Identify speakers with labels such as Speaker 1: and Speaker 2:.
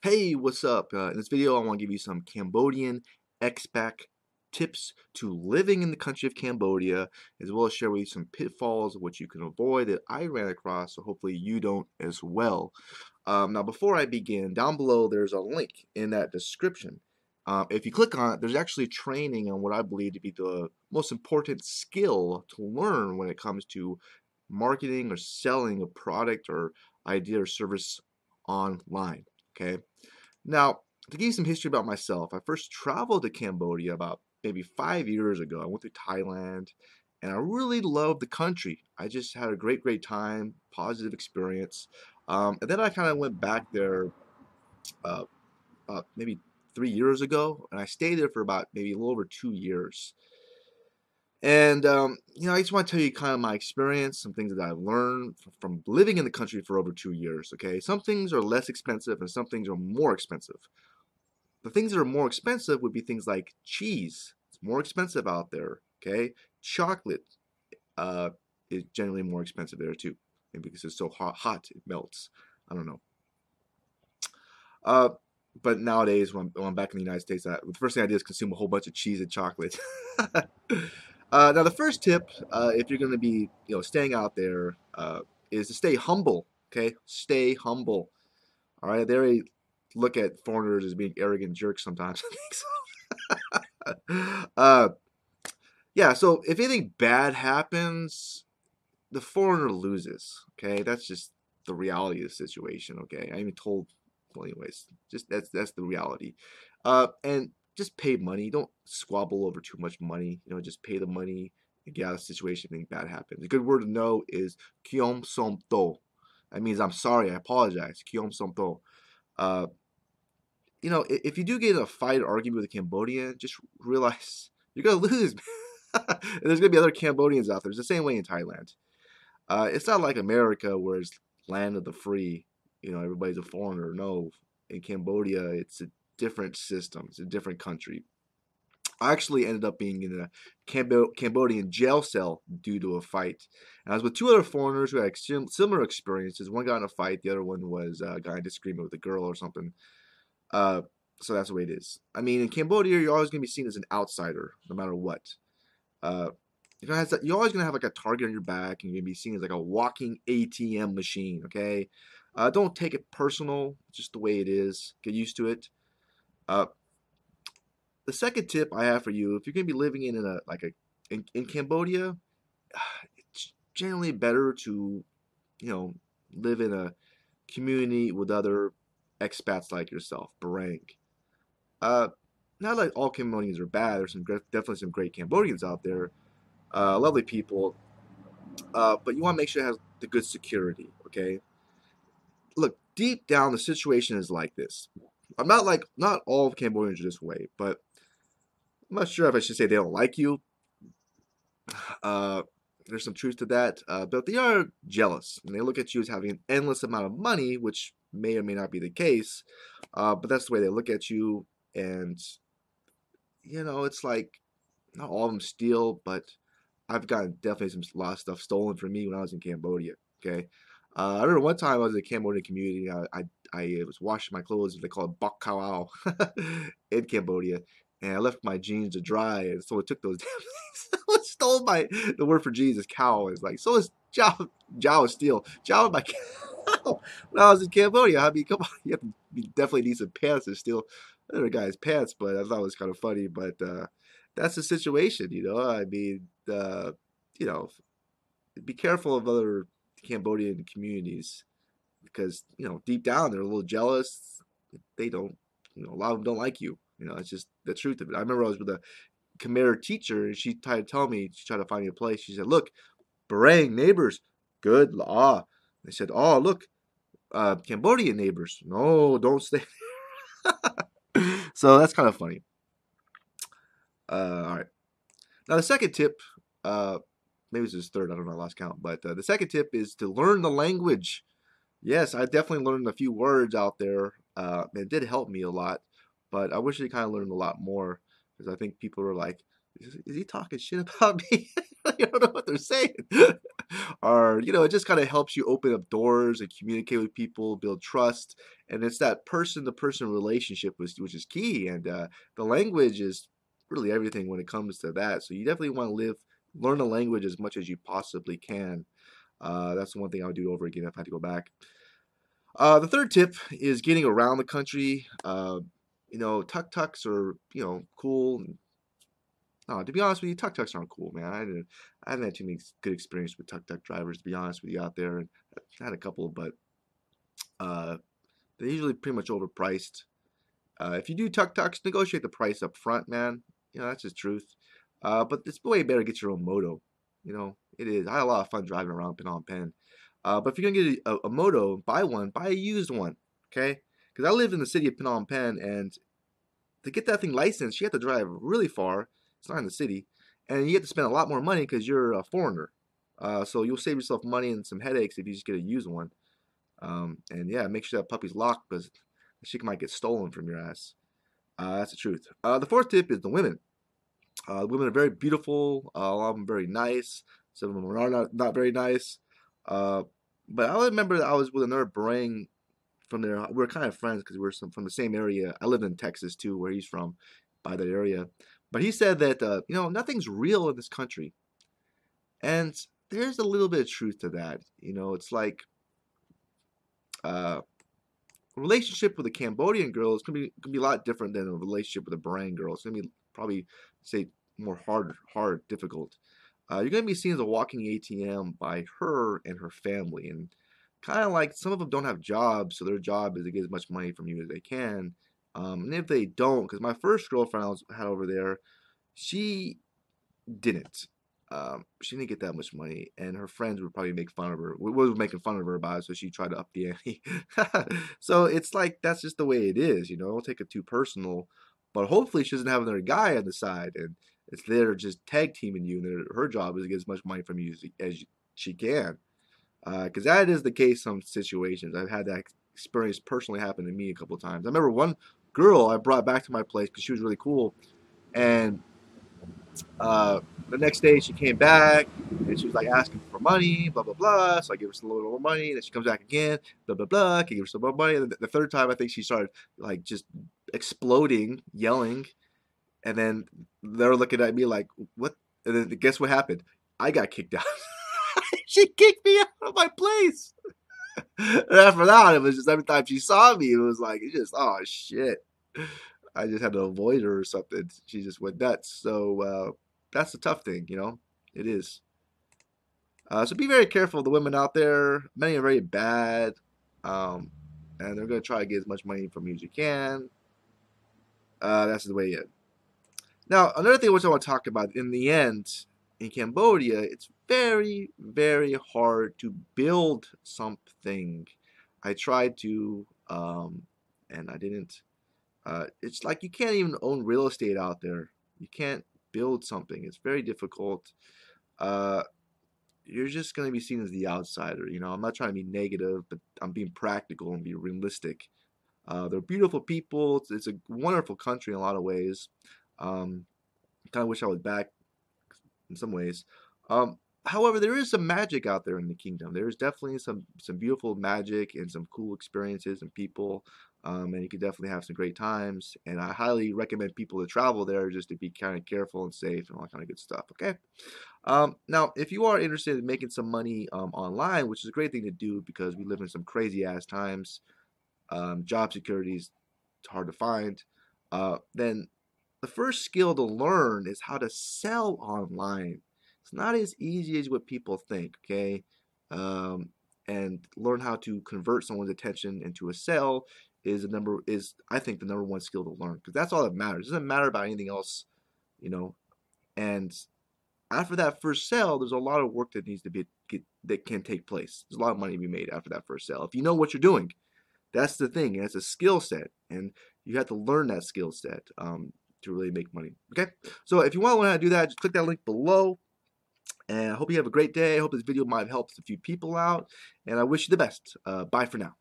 Speaker 1: Hey, what's up? Uh, in this video, I want to give you some Cambodian expat tips to living in the country of Cambodia, as well as share with you some pitfalls of what you can avoid that I ran across, so hopefully you don't as well. Um, now, before I begin, down below there's a link in that description. Um, if you click on it, there's actually training on what I believe to be the most important skill to learn when it comes to marketing or selling a product or idea or service online. Okay. Now, to give you some history about myself, I first traveled to Cambodia about maybe five years ago. I went to Thailand and I really loved the country. I just had a great, great time, positive experience. Um, and then I kind of went back there uh, uh, maybe three years ago and I stayed there for about maybe a little over two years. And, um, you know, I just want to tell you kind of my experience, some things that I've learned from living in the country for over two years, okay? Some things are less expensive and some things are more expensive. The things that are more expensive would be things like cheese. It's more expensive out there, okay? Chocolate uh, is generally more expensive there too. Maybe because it's so hot, hot it melts. I don't know. Uh, but nowadays, when I'm, when I'm, back in the United States, I, the first thing I do is consume a whole bunch of cheese and chocolate. Uh, now, the first tip, uh, if you're going to be, you know, staying out there, uh, is to stay humble. Okay, stay humble. All right, they look at foreigners as being arrogant jerks sometimes. I think so. uh, yeah. So if anything bad happens, the foreigner loses. Okay, that's just the reality of the situation. Okay, I even told. Well, anyways, just that's that's the reality. Uh, and just pay money. Don't squabble over too much money. You know, just pay the money and get out of the situation if anything bad happens. A good word to know is kiom som to. That means I'm sorry, I apologize. Kiom som to. Uh, you know, if you do get in a fight or argument with a Cambodian, just realize you're gonna lose. and there's gonna be other Cambodians out there. It's the same way in Thailand. Uh, it's not like America where it's land of the free. You know, everybody's a foreigner. No, in Cambodia, it's a different systems, a different country. I actually ended up being in a Cambo- Cambodian jail cell due to a fight. And I was with two other foreigners who had similar experiences. One got in a fight, the other one was uh, a guy in disagreement with a girl or something. Uh, so that's the way it is. I mean, in Cambodia, you're always going to be seen as an outsider, no matter what. Uh, you're, always going to have like a target on your back, and you're going to be seen as like a walking ATM machine. Okay, uh, don't take it personal. just the way it is. Get used to it. Uh, the second tip I have for you, if you're going to be living in a like a in, in Cambodia, it's generally better to, you know, live in a community with other expats like yourself, Barang. Uh, not like all Cambodians are bad. There's some definitely some great Cambodians out there, uh, lovely people. Uh, but you want to make sure it has the good security. Okay. Look, deep down, the situation is like this. I'm not like not all of Cambodians are this way, but I'm not sure if I should say they don't like you. Uh, there's some truth to that, uh, but they are jealous and they look at you as having an endless amount of money, which may or may not be the case. Uh, but that's the way they look at you, and you know, it's like not all of them steal, but I've gotten definitely some a lot of stuff stolen from me when I was in Cambodia. Okay, uh, I remember one time I was in the Cambodian community. I, I, I was washing my clothes. They call it bok kawao in Cambodia, and I left my jeans to dry, and someone took those damn things. someone stole my the word for jeans is cow. It's like so is Jao is steal. Jao my cow. When I was in Cambodia, I mean, come on, you have to be definitely need some pants to steal other guy's pants. But I thought it was kind of funny. But uh, that's the situation, you know. I mean, uh, you know, be careful of other Cambodian communities because you know deep down they're a little jealous. They don't, you know, a lot of them don't like you. You know, it's just the truth of it. I remember I was with a Khmer teacher and she tried to tell me, she tried to find me a place. She said, "Look, Barang neighbors, good law." They said, "Oh, look, uh, Cambodian neighbors, no, don't stay." so that's kind of funny. Uh, all right. Now the second tip, uh, maybe it's his third. I don't know. I lost count. But uh, the second tip is to learn the language. Yes, I definitely learned a few words out there. Uh, it did help me a lot, but I wish I kind of learned a lot more because I think people are like, is, is he talking shit about me? I don't know what they're saying. or, you know, it just kind of helps you open up doors and communicate with people, build trust. And it's that person to person relationship, which, which is key. And uh, the language is really everything when it comes to that. So you definitely want to live, learn a language as much as you possibly can. Uh, that's the one thing I would do over again if I had to go back. Uh, the third tip is getting around the country. Uh, you know, tuk tuks are you know cool. No, to be honest with you, tuk tuks aren't cool, man. I didn't, I haven't had too many good experience with tuk tuk drivers, to be honest with you, out there. And I had a couple, but uh, they're usually pretty much overpriced. Uh, if you do tuk tuks, negotiate the price up front, man. You know that's just truth. Uh, but it's way better to get your own moto. You know, it is. I had a lot of fun driving around Phnom Penh. Uh, but if you're gonna get a, a, moto, buy one, buy a used one, okay? Because I lived in the city of Phnom Penh, and to get that thing licensed, you have to drive really far. It's not in the city, and you have to spend a lot more money because you're a foreigner. Uh, so you'll save yourself money and some headaches if you just get a used one. Um, and yeah, make sure that puppy's locked because she might get stolen from your ass. Uh, that's the truth. Uh, the fourth tip is the women. Uh, women are very beautiful. Uh, a lot of them very nice. Some of them are not not very nice. Uh, but I remember I was with another Barang from there. We are kind of friends because we are some, from the same area. I live in Texas too, where he's from, by that area. But he said that uh, you know nothing's real in this country, and there's a little bit of truth to that. You know, it's like uh, a relationship with a Cambodian girl is gonna be gonna be a lot different than a relationship with a Barang girl. It's gonna be probably say more hard, hard, difficult. Uh, you're gonna be seen as a walking ATM by her and her family, and kind of like some of them don't have jobs, so their job is to get as much money from you as they can. Um, and if they don't, because my first girlfriend I was, had over there, she didn't. Um, she didn't get that much money, and her friends would probably make fun of her. We were making fun of her about it, so she tried to up the ante. so it's like that's just the way it is, you know. Don't take it too personal, but hopefully she doesn't have another guy on the side, and it's there just tag teaming you, and her job is to get as much money from you as, as she can. Because uh, that is the case some situations. I've had that experience personally happen to me a couple times. I remember one girl I brought back to my place because she was really cool, and uh, the next day she came back and she was like asking for money, blah blah blah. So I gave her some little money. Then she comes back again, blah blah blah. I give her some more money. And the third time I think she started like just exploding, yelling, and then they're looking at me like, "What?" And then guess what happened? I got kicked out. she kicked me out of my place. and after that, it was just every time she saw me, it was like, it just, oh shit. I just had to avoid her or something. She just went nuts. So uh, that's the tough thing, you know. It is. Uh, so be very careful the women out there. Many are very bad, um, and they're going to try to get as much money from you as you can. Uh, that's the way it. Now, another thing which I want to talk about in the end, in Cambodia, it's very, very hard to build something. I tried to, um, and I didn't. Uh, it's like you can't even own real estate out there. You can't build something. It's very difficult. Uh, you're just going to be seen as the outsider. You know, I'm not trying to be negative, but I'm being practical and be realistic. Uh, they're beautiful people. It's, it's, a wonderful country in a lot of ways. Um, kind of wish I was back in some ways. Um, however, there is some magic out there in the kingdom. There is definitely some some beautiful magic and some cool experiences and people, um, and you can definitely have some great times. And I highly recommend people to travel there just to be kind of careful and safe and all that kind of good stuff. Okay. Um, now, if you are interested in making some money um, online, which is a great thing to do because we live in some crazy ass times, um, job security is hard to find. Uh, then the first skill to learn is how to sell online. It's not as easy as what people think, okay? Um, and learn how to convert someone's attention into a sale is the number is I think the number one skill to learn because that's all that matters. It doesn't matter about anything else, you know. And after that first sale, there's a lot of work that needs to be get, that can take place. There's a lot of money to be made after that first sale if you know what you're doing. That's the thing. It's a skill set, and you have to learn that skill set. Um, to really make money. Okay, so if you want to learn how to do that, just click that link below. And I hope you have a great day. I hope this video might have helped a few people out. And I wish you the best. Uh, bye for now.